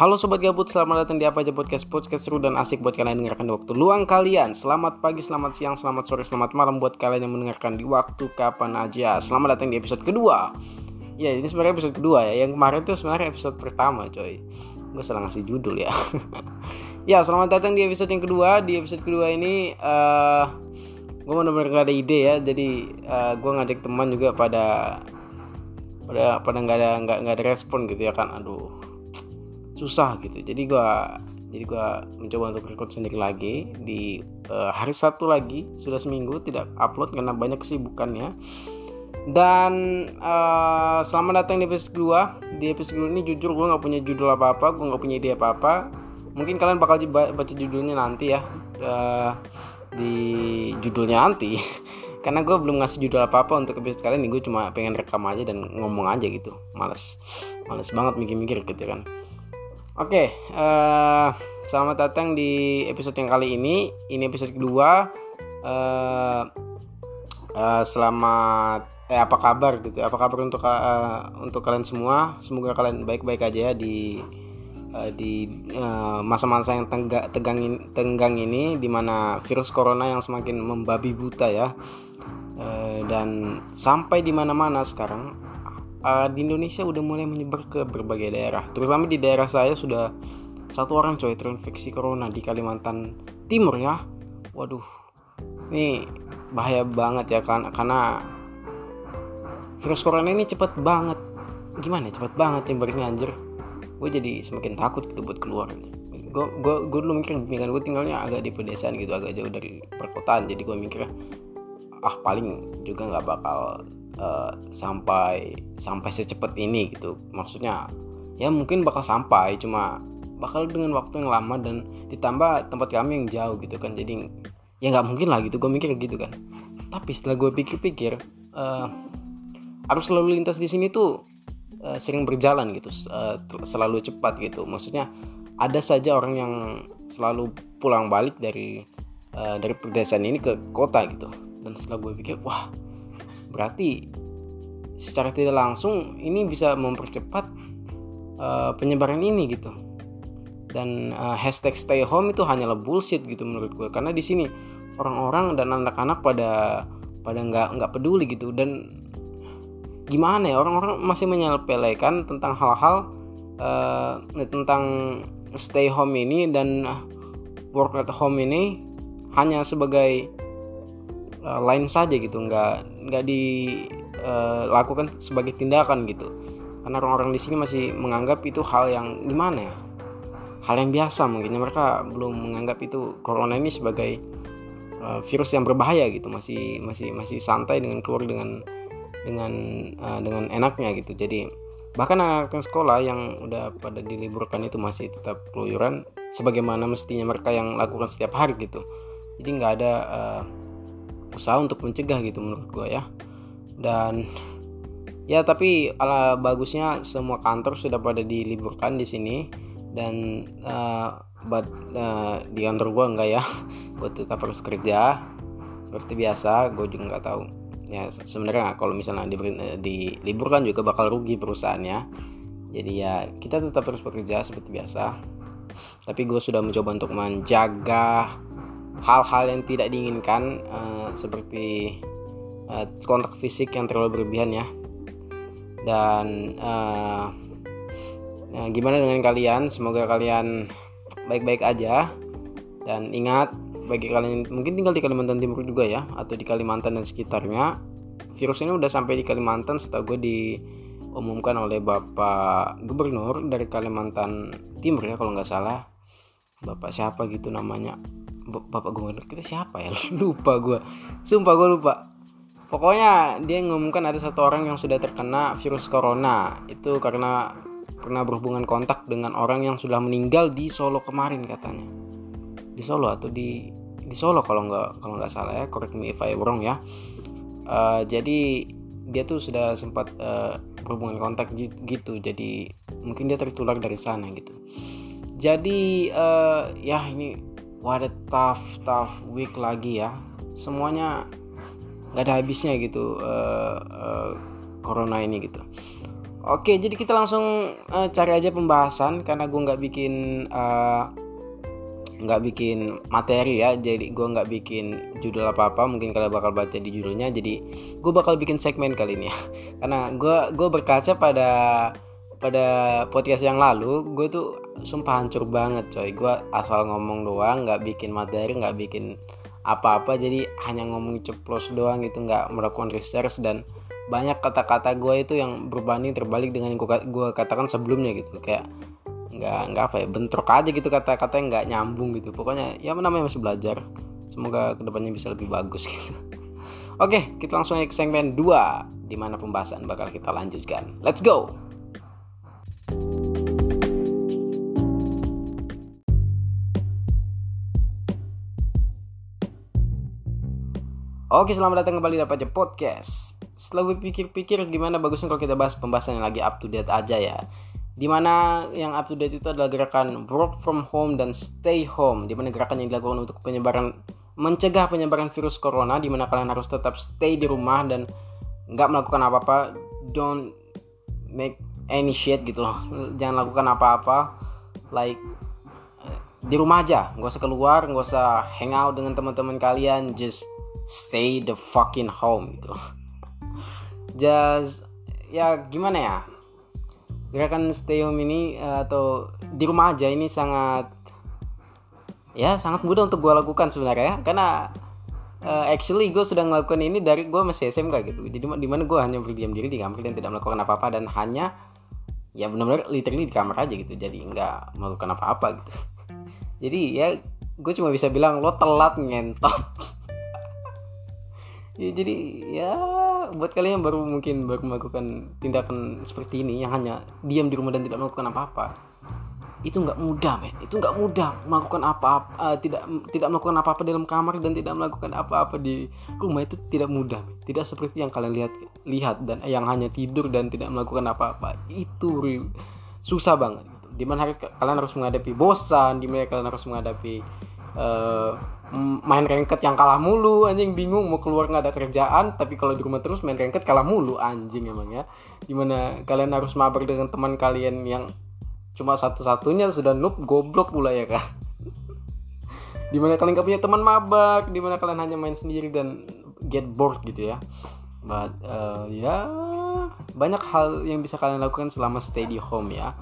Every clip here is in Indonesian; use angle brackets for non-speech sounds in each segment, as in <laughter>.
Halo Sobat Gabut, selamat datang di Apa Aja Podcast Podcast seru dan asik buat kalian dengarkan di waktu luang kalian. Selamat pagi, selamat siang, selamat sore, selamat malam buat kalian yang mendengarkan di waktu kapan aja. Selamat datang di episode kedua. Ya ini sebenarnya episode kedua ya. Yang kemarin tuh sebenarnya episode pertama coy. Gue salah ngasih judul ya. <laughs> Ya selamat datang di episode yang kedua. Di episode kedua ini uh, Gue bener-bener gak ada ide ya. Jadi uh, gue ngajak teman juga pada pada pada nggak ada nggak nggak ada respon gitu ya kan. Aduh susah gitu. Jadi gue jadi gue mencoba untuk record sendiri lagi di uh, hari Sabtu lagi sudah seminggu tidak upload karena banyak kesibukannya. Dan uh, selamat datang di episode kedua. Di episode kedua ini jujur gue nggak punya judul apa apa gue nggak punya ide apa apa mungkin kalian bakal baca judulnya nanti ya uh, di judulnya nanti. <laughs> Karena gue belum ngasih judul apa apa untuk episode kali ini gue cuma pengen rekam aja dan ngomong aja gitu. Males males banget mikir-mikir gitu kan Oke, uh, selamat datang di episode yang kali ini. Ini episode kedua. Uh, uh, selamat, eh apa kabar gitu? Apa kabar untuk uh, untuk kalian semua? Semoga kalian baik-baik aja ya di uh, di masa-masa uh, yang tengga, tegang tenggang ini, di mana virus corona yang semakin membabi buta ya. Uh, dan sampai di mana-mana sekarang uh, di Indonesia udah mulai menyebar ke berbagai daerah. Terutama di daerah saya sudah satu orang coy terinfeksi corona di Kalimantan Timur ya. Waduh, ini bahaya banget ya kan karena virus corona ini cepet banget. Gimana ya cepet banget nyebarnya anjir. Gue jadi semakin takut gitu buat keluar. Gue gue gue dulu mikir dengan gue tinggalnya agak di pedesaan gitu agak jauh dari perkotaan jadi gue mikir ah paling juga nggak bakal uh, sampai sampai secepat ini gitu. Maksudnya ya mungkin bakal sampai cuma bakal dengan waktu yang lama dan ditambah tempat kami yang jauh gitu kan. Jadi ya nggak mungkin lah gitu gue mikir gitu kan. Tapi setelah gue pikir-pikir uh, arus lalu lintas di sini tuh uh, sering berjalan gitu uh, selalu cepat gitu. Maksudnya ada saja orang yang selalu pulang balik dari uh, dari pedesaan ini ke kota gitu. Dan setelah gue pikir wah berarti secara tidak langsung ini bisa mempercepat uh, penyebaran ini gitu. Dan uh, hashtag stay home itu hanyalah bullshit gitu menurut gue karena di sini orang-orang dan anak-anak pada pada nggak nggak peduli gitu. Dan gimana ya orang-orang masih menyepelekan tentang hal-hal uh, tentang stay home ini dan work at home ini hanya sebagai uh, lain saja gitu nggak nggak dilakukan uh, sebagai tindakan gitu. Karena orang-orang di sini masih menganggap itu hal yang gimana ya? Hal yang biasa mungkin mereka belum menganggap itu corona ini sebagai uh, virus yang berbahaya gitu. Masih masih masih santai dengan keluar dengan dengan uh, dengan enaknya gitu. Jadi bahkan anak-anak sekolah yang udah pada diliburkan itu masih tetap keluyuran sebagaimana mestinya mereka yang lakukan setiap hari gitu. Jadi nggak ada uh, usaha untuk mencegah gitu menurut gue ya. Dan ya tapi ala bagusnya semua kantor sudah pada diliburkan di sini dan uh, but, uh, di kantor gue enggak ya <laughs> gue tetap harus kerja seperti biasa gue juga nggak tahu. Ya sebenarnya kalau misalnya di, diliburkan juga bakal rugi perusahaannya. Jadi ya kita tetap terus bekerja seperti biasa. Tapi gue sudah mencoba untuk menjaga hal-hal yang tidak diinginkan uh, seperti uh, kontak fisik yang terlalu berlebihan ya. Dan uh, uh, gimana dengan kalian? Semoga kalian baik-baik aja. Dan ingat bagi kalian mungkin tinggal di Kalimantan Timur juga ya atau di Kalimantan dan sekitarnya. Virus ini udah sampai di Kalimantan setahu gue diumumkan oleh Bapak Gubernur dari Kalimantan Timur ya kalau nggak salah. Bapak siapa gitu namanya bapak gubernur kita siapa ya? <laughs> Lupa gue sumpah gue lupa. Pokoknya dia ngumumkan ada satu orang yang sudah terkena virus corona. Itu karena pernah berhubungan kontak dengan orang yang sudah meninggal di Solo kemarin katanya. Di Solo atau di di Solo kalau nggak kalau nggak salah ya. Correct me if I wrong ya. Uh, jadi dia tuh sudah sempat uh, berhubungan kontak gitu. Jadi mungkin dia tertular dari sana gitu. Jadi uh, ya ini what a tough tough week lagi ya semuanya nggak ada habisnya gitu uh, uh, corona ini gitu Oke, jadi kita langsung uh, cari aja pembahasan karena gue nggak bikin nggak uh, bikin materi ya, jadi gue nggak bikin judul apa apa. Mungkin kalian bakal baca di judulnya. Jadi gue bakal bikin segmen kali ini ya, <laughs> karena gue gue berkaca pada pada podcast yang lalu, gue tuh sumpah hancur banget coy. Gue asal ngomong doang, nggak bikin materi, nggak bikin apa-apa. Jadi hanya ngomong ceplos doang gitu, nggak melakukan research. Dan banyak kata-kata gue itu yang berbanding terbalik dengan yang gue katakan sebelumnya gitu. Kayak nggak nggak apa ya bentrok aja gitu kata-kata yang nggak nyambung gitu. Pokoknya ya namanya masih belajar. Semoga ke depannya bisa lebih bagus gitu. <laughs> Oke kita langsung ke segmen 2 di mana pembahasan bakal kita lanjutkan. Let's go Oke, selamat datang kembali di Apa Podcast. Setelah gue pikir-pikir gimana bagusnya kalau kita bahas pembahasan yang lagi up to date aja ya. Di mana yang up to date itu adalah gerakan work from home dan stay home di mana gerakan yang dilakukan untuk penyebaran mencegah penyebaran virus corona di mana kalian harus tetap stay di rumah dan nggak melakukan apa-apa. Don't make any shit gitu loh. Jangan lakukan apa-apa. Like di rumah aja. Nggak usah keluar nggak usah hangout dengan teman-teman kalian. Just stay the fucking home gitu. Just ya gimana ya? Gerakan stay home ini uh, atau di rumah aja ini sangat ya sangat mudah untuk gue lakukan sebenarnya karena uh, actually gue sudah melakukan ini dari gue masih SMK gitu. Jadi di mana gue hanya berdiam diri di kamar dan tidak melakukan apa-apa dan hanya ya benar-benar literally di kamar aja gitu. Jadi nggak melakukan apa-apa gitu. <laughs> Jadi ya gue cuma bisa bilang lo telat ngentot <laughs> ya jadi ya buat kalian yang baru mungkin baru melakukan tindakan seperti ini yang hanya diam di rumah dan tidak melakukan apa-apa itu nggak mudah men itu nggak mudah melakukan apa-apa uh, tidak tidak melakukan apa-apa dalam kamar dan tidak melakukan apa-apa di rumah itu tidak mudah men. tidak seperti yang kalian lihat lihat dan yang hanya tidur dan tidak melakukan apa-apa itu susah banget gitu. di mana kalian harus menghadapi bosan di mana kalian harus menghadapi uh, main rengket yang kalah mulu anjing. Bingung mau keluar nggak ada kerjaan tapi kalau di rumah terus main rengket kalah mulu anjing emang ya. Di mana kalian harus mabar dengan teman kalian yang cuma satu-satunya sudah noob goblok pula ya kan di mana kalian gak punya teman mabar di mana kalian hanya main sendiri dan get bored gitu ya but uh, ya banyak hal yang bisa kalian lakukan selama stay di home ya.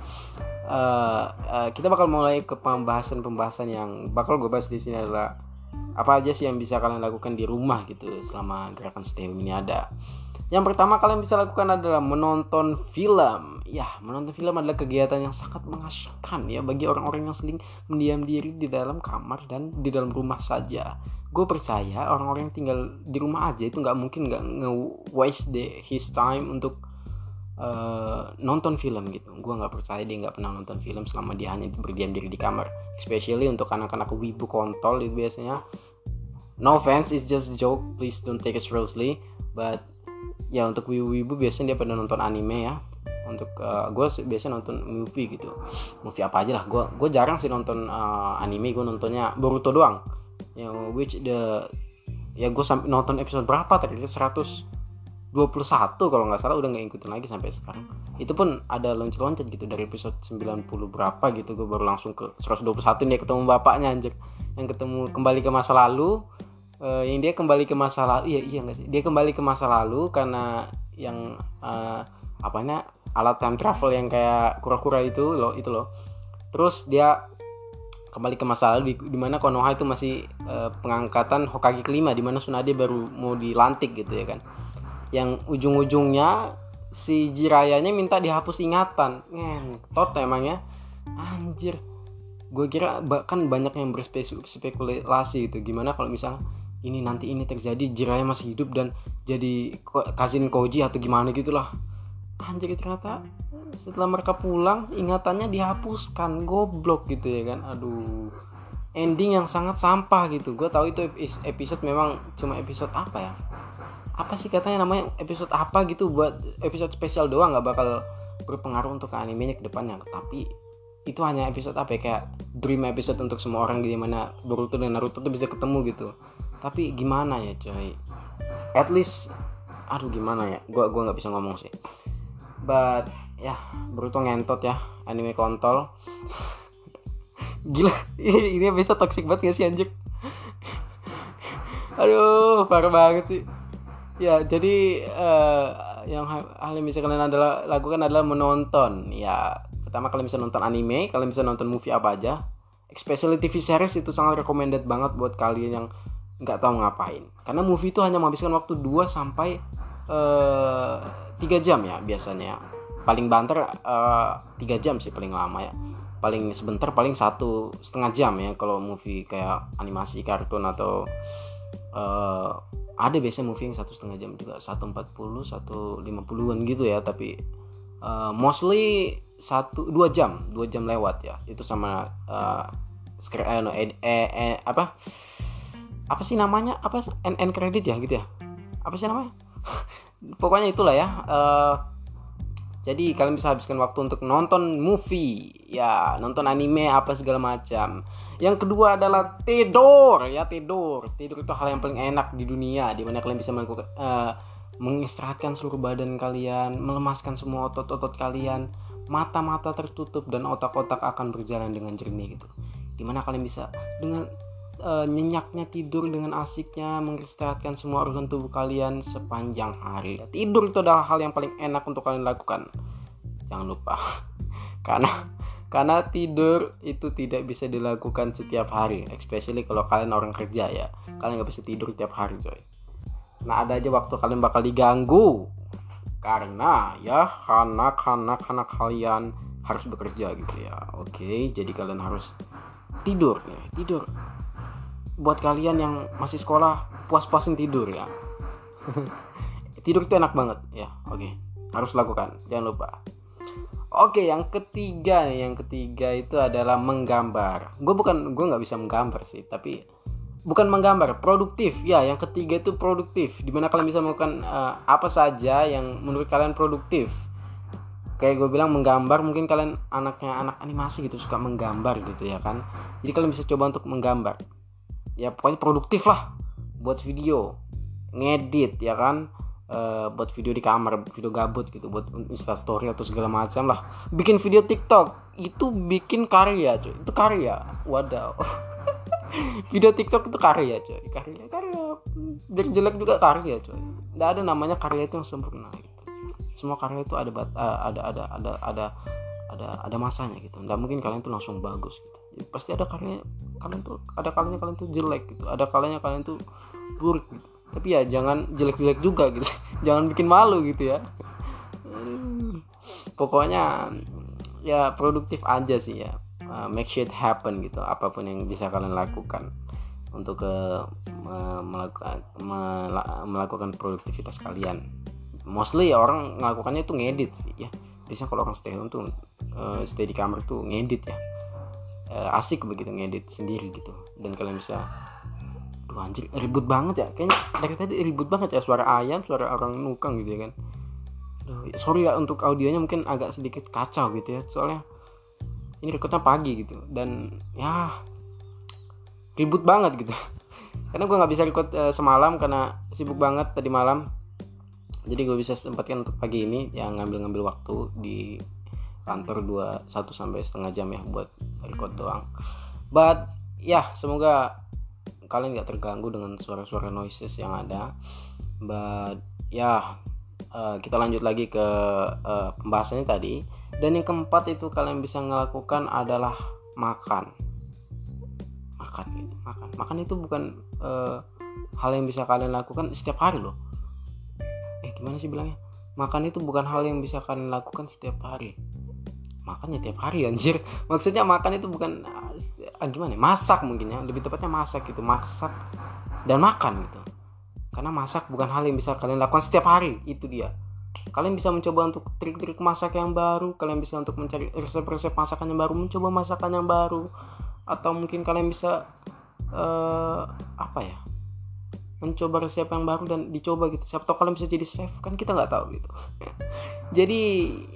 Uh, uh, kita bakal mulai ke pembahasan-pembahasan yang bakal gue bahas di sini adalah apa aja sih yang bisa kalian lakukan di rumah gitu selama gerakan stay home ini ada yang pertama kalian bisa lakukan adalah menonton film. Ya menonton film adalah kegiatan yang sangat mengasihkan ya bagi orang-orang yang sering mendiam diri di dalam kamar dan di dalam rumah saja. Gue percaya orang-orang yang tinggal di rumah aja itu nggak mungkin nggak nge-waste his time untuk uh, nonton film gitu. Gue nggak percaya dia nggak pernah nonton film selama dia hanya berdiam diri di kamar. Especially untuk anak-anak wibu kontol itu biasanya. No offense it's just a joke. Please don't take it seriously. But ya untuk wibu-wibu biasanya dia pada nonton anime ya. Untuk uh, gue biasa nonton movie gitu. Movie apa aja lah. Gue gue jarang sih nonton uh, anime. Gue nontonnya Boruto doang. Yang which the ya gue sampai nonton episode berapa tadi? 121 kalau nggak salah. Udah nggak ikutin lagi sampai sekarang. Itu pun ada loncat-loncat gitu. Dari episode 90 berapa gitu gue baru langsung ke 121 nih ketemu bapaknya anjir. Yang ketemu kembali ke masa lalu uh, yang dia kembali ke masa lalu iya iya nggak sih? Dia kembali ke masa lalu karena yang uh, apanya alat time travel yang kayak kura-kura itu loh itu loh. Terus dia kembali ke masa lalu di, mana Konoha itu masih uh, pengangkatan Hokage kelima di mana Tsunade baru mau dilantik gitu ya kan. Yang ujung-ujungnya si Jirayanya minta dihapus ingatan. Ngentot emangnya anjir. Gue kira bahkan banyak yang berspekulasi gitu. Gimana kalau misalnya ini nanti ini terjadi Jiraya masih hidup dan jadi Kazin Koji atau gimana gitulah. Anjir ternyata setelah mereka pulang ingatannya dihapuskan. Goblok gitu ya kan? Aduh. Ending yang sangat sampah gitu. Gue tahu itu episode memang cuma episode apa ya? Apa sih katanya namanya? Episode apa gitu buat episode spesial doang nggak bakal berpengaruh untuk animenya ke depannya. Tapi itu hanya episode apa ya? Kayak dream episode untuk semua orang gimana Boruto dan Naruto tuh bisa ketemu gitu tapi gimana ya coy? At least aduh gimana ya? Gua gua nggak bisa ngomong sih. But ya Boruto ngentot ya anime kontol. <laughs> Gila ini, ini bisa toxic banget gak sih anjir <laughs> aduh parah banget sih. Ya jadi uh, yang hal yang bisa kalian adalah lakukan adalah menonton. Ya pertama kalian bisa nonton anime kalian bisa nonton movie apa aja. Especially TV series itu sangat recommended banget buat kalian yang nggak tahu ngapain. Karena movie itu hanya menghabiskan waktu 2 sampai eh, 3 jam ya biasanya. Paling banter eh, 3 jam sih paling lama ya. Paling sebentar paling satu setengah jam ya kalau movie kayak animasi kartun atau uh, ada biasanya movie yang satu setengah jam juga. Satu empat puluh satu lima puluhan gitu ya tapi uh, mostly satu dua jam dua jam lewat ya. Itu sama uh, screen eh, eh, eh, apa apa sih namanya? Apa? End credit ya gitu ya? Apa sih namanya? <laughs> Pokoknya itulah ya uh, jadi kalian bisa habiskan waktu untuk nonton movie ya nonton anime apa segala macam. Yang kedua adalah tidur ya tidur. Tidur itu hal yang paling enak di dunia di mana kalian bisa melakukan uh, mengistirahatkan seluruh badan kalian, melemaskan semua otot-otot kalian, mata-mata tertutup dan otak-otak akan berjalan dengan jernih gitu. Di mana kalian bisa dengan uh, nyenyaknya tidur dengan asiknya mengistirahatkan semua urusan tubuh kalian sepanjang hari. Tidur itu adalah hal yang paling enak untuk kalian lakukan. Jangan lupa. <laughs> Karena karena tidur itu tidak bisa dilakukan setiap hari especially kalau kalian orang kerja ya kalian nggak bisa tidur setiap hari coy nah ada aja waktu kalian bakal diganggu karena ya karena karena karena kalian harus bekerja gitu ya oke jadi kalian harus tidur nih tidur buat kalian yang masih sekolah puas-puasin tidur ya <laughs> tidur itu enak banget ya oke harus lakukan jangan lupa Oke, yang ketiga nih, yang ketiga itu adalah menggambar. Gue bukan, gue nggak bisa menggambar sih, tapi bukan menggambar, produktif. Ya, yang ketiga itu produktif. Di mana kalian bisa melakukan uh, apa saja yang menurut kalian produktif. Kayak gue bilang menggambar, mungkin kalian anaknya anak animasi gitu suka menggambar gitu ya kan. Jadi kalian bisa coba untuk menggambar. Ya pokoknya produktif lah buat video, ngedit ya kan? Uh, buat video di kamar video gabut gitu buat instastory atau segala macam lah. Bikin video tiktok itu bikin karya cuy. Itu karya. Wadaw. <laughs> Video tiktok itu karya cuy. Karya karya. Biar jelek juga karya cuy. Tidak ada namanya karya itu yang sempurna gitu. semua karya itu ada bat, uh, ada ada ada ada ada ada masanya gitu. Nggak mungkin kalian tuh langsung bagus gitu. Pasti ada karya kalian tuh ada kalanya kalian tuh jelek gitu ada kalanya kalian tuh buruk gitu. Tapi ya jangan jelek-jelek juga gitu <laughs> jangan bikin malu gitu ya. Pokoknya ya produktif aja sih ya. Uh, make shit happen gitu apa pun yang bisa kalian lakukan untuk ke melakukan melakukan produktivitas kalian. Mostly orang melakukannya itu ngedit sih ya. Biasanya kalau orang stay home tuh uh, stay di kamar tuh ngedit ya uh, asik begitu ngedit sendiri gitu. Dan kalian bisa Duh anjir ribut banget ya. Kayaknya dari tadi ribut banget ya Suara ayam, suara orang nukang gitu ya kan. Duh, Sorry ya untuk audionya mungkin agak sedikit kacau gitu ya. Soalnya ini rekodnya pagi gitu. Dan ya ribut banget gitu. <laughs> Karena gue gak bisa record uh, semalam karena sibuk banget tadi malam. Jadi gue bisa sempatkan untuk pagi ini yang ngambil-ngambil waktu di kantor 2 1 sampai setengah jam ya buat record doang. But ya semoga kalian nggak terganggu dengan suara-suara noises yang ada. But ya uh, kita lanjut lagi ke uh, pembahasannya tadi. Dan yang keempat itu kalian bisa melakukan adalah makan. Makan gitu makan. Makan itu bukan uh, hal yang bisa kalian lakukan setiap hari loh. Eh gimana sih bilangnya? Makan itu bukan hal yang bisa kalian lakukan setiap hari makannya tiap hari anjir. Maksudnya makan itu bukan ah, gimana ya? masak mungkin ya. Lebih tepatnya masak gitu masak dan makan gitu. Karena masak bukan hal yang bisa kalian lakukan setiap hari itu dia. Kalian bisa mencoba untuk trik-trik masak yang baru kalian bisa untuk mencari resep-resep masakan yang baru mencoba masakan yang baru atau mungkin kalian bisa uh, apa ya mencoba resep yang baru dan dicoba gitu. Siapa tahu kalian bisa jadi chef kan kita nggak tahu gitu. <laughs> Jadi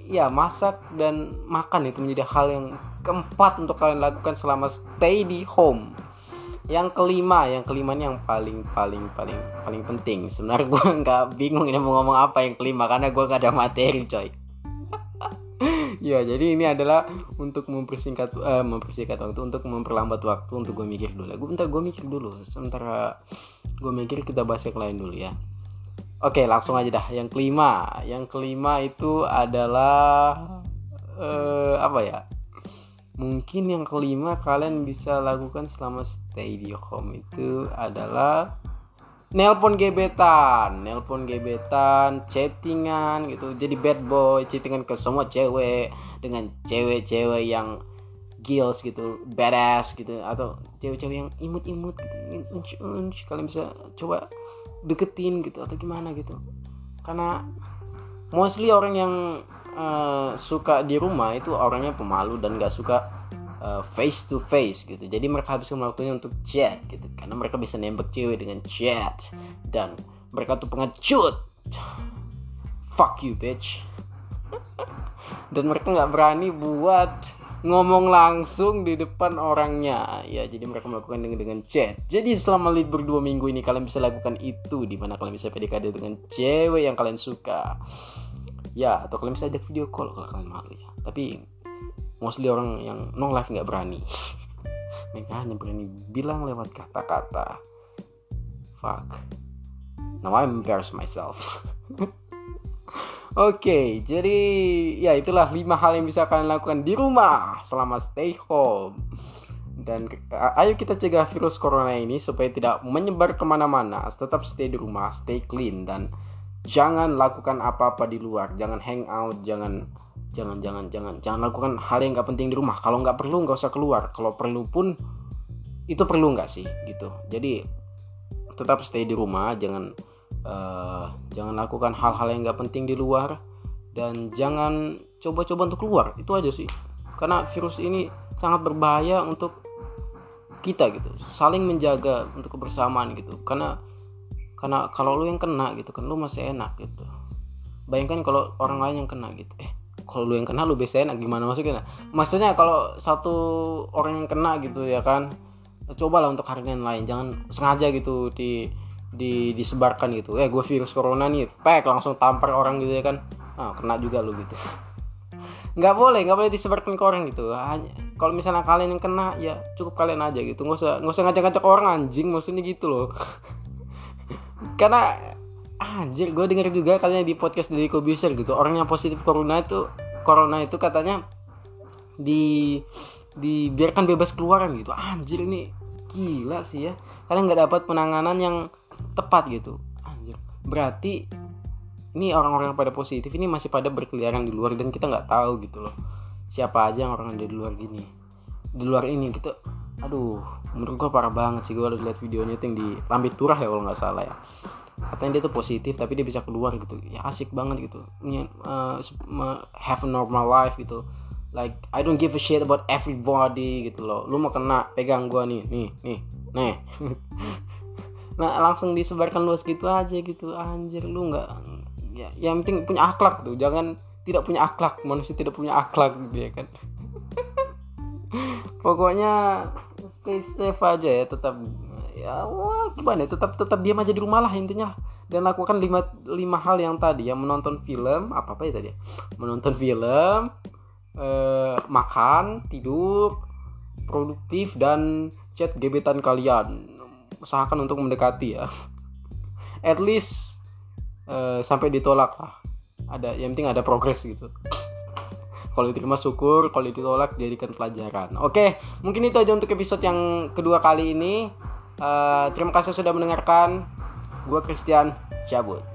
ya masak dan makan itu menjadi hal yang keempat untuk kalian lakukan selama stay di home. Yang kelima yang kelima ini yang paling paling paling paling penting. Sebenarnya gue <laughs> nggak bingung ini mau ngomong apa yang kelima karena gue gak ada materi coy ya jadi ini adalah untuk mempersingkat uh, mempersingkat waktu untuk memperlambat waktu untuk gue mikir dulu. Gue bentar gue mikir dulu. Sementara gue mikir kita bahas yang lain dulu ya. Oke langsung aja dah. Yang kelima. Yang kelima itu adalah uh, apa ya? Mungkin yang kelima kalian bisa lakukan selama stay di home itu adalah nelpon gebetan, nelpon gebetan, chattingan gitu. Jadi bad boy, chattingan ke semua cewek dengan cewek-cewek yang gills gitu, badass gitu atau cewek-cewek yang imut-imut gitu. Unch, unch. Kalian bisa coba deketin gitu atau gimana gitu. Karena mostly orang yang uh, suka di rumah itu orangnya pemalu dan gak suka uh, face to face gitu. Jadi mereka habiskan waktunya untuk chat gitu. Karena mereka bisa nembak cewek dengan chat. Dan mereka tuh pengecut. Fuck you bitch. dan mereka nggak berani buat ngomong langsung di depan orangnya. Ya jadi mereka melakukan dengan dengan chat. Jadi selama libur dua minggu ini kalian bisa lakukan itu. Di mana kalian bisa PDKT dengan cewek yang kalian suka. Ya atau kalian bisa ajak video call kalau kalian malu ya. Tapi mostly orang yang no life nggak berani <laughs> mereka hanya berani bilang lewat kata-kata fuck now I'm embarrassed myself <laughs> Oke, okay, jadi ya itulah lima hal yang bisa kalian lakukan di rumah selama stay home. Dan ayo kita cegah virus corona ini supaya tidak menyebar ke mana-mana. Tetap stay di rumah, stay clean dan jangan lakukan apa-apa di luar. Jangan hang out, jangan jangan jangan jangan. Jangan lakukan hal yang nggak penting di rumah. Kalau nggak perlu nggak usah keluar. Kalau perlu pun itu perlu nggak sih? Gitu. Jadi tetap stay di rumah. Jangan uh, jangan lakukan hal-hal yang nggak penting di luar. Dan jangan coba-coba untuk keluar. Itu aja sih. Karena virus ini sangat berbahaya untuk kita gitu. Saling menjaga untuk kebersamaan gitu. Karena karena kalau lu yang kena gitu kan lu masih enak gitu. Bayangkan kalau orang lain yang kena gitu. Eh kalau lu yang kena lu bisa enak. Gimana maksudnya? Maksudnya kalau satu orang yang kena gitu ya kan cobalah untuk hargain lain. Jangan sengaja gitu di di disebarkan gitu. Eh gue virus corona nih. Pek langsung tampar orang gitu ya kan. Nah, kena juga lu gitu. <laughs> Nggak boleh nggak boleh disebarkan ke orang gitu. Hanya kalau misalnya kalian yang kena ya cukup kalian aja gitu. Nggak usah nggak usah ngajak-ngajak orang anjing. Maksudnya gitu loh. <laughs> Karena anjir gue denger juga katanya di podcast dari Kobuser gitu orang yang positif corona itu corona itu katanya di dibiarkan bebas keluaran gitu. Anjir ini gila sih ya. Kalian nggak dapat penanganan yang tepat gitu. Anjir berarti ini orang-orang yang pada positif ini masih pada berkeliaran di luar dan kita nggak tahu gitu loh siapa aja yang orang ada di luar gini di luar ini gitu. Aduh menurut gua parah banget sih gua udah lihat videonya itu yang di Lambit Turah ya kalau nggak salah ya katanya dia tuh positif tapi dia bisa keluar gitu. Ya asik banget gitu. Uh, have a normal life gitu. Like I don't give a shit about everybody gitu loh. Lu mau kena pegang gua nih. Nih nih nih. <laughs> Nah langsung disebarkan luas gitu aja gitu. Anjir lu nggak ya yang penting punya akhlak tuh. Jangan tidak punya akhlak. Manusia tidak punya akhlak gitu ya kan. <laughs> Pokoknya stay safe aja ya tetap ya wah gimana ya? Tetap tetap diam aja di rumah lah intinya. Dan lakukan lima, lima hal yang tadi ya. Menonton film apa apa ya tadi ya? menonton film eh, makan tidur produktif dan chat gebetan kalian. Usahakan untuk mendekati ya. <laughs> At least eh, sampai ditolak lah. Ada yang penting ada progres gitu. Kalau diterima syukur. Kalau ditolak jadikan pelajaran. Oke mungkin itu aja untuk episode yang kedua kali ini Uh, terima kasih sudah mendengarkan. Gue Christian, cabut.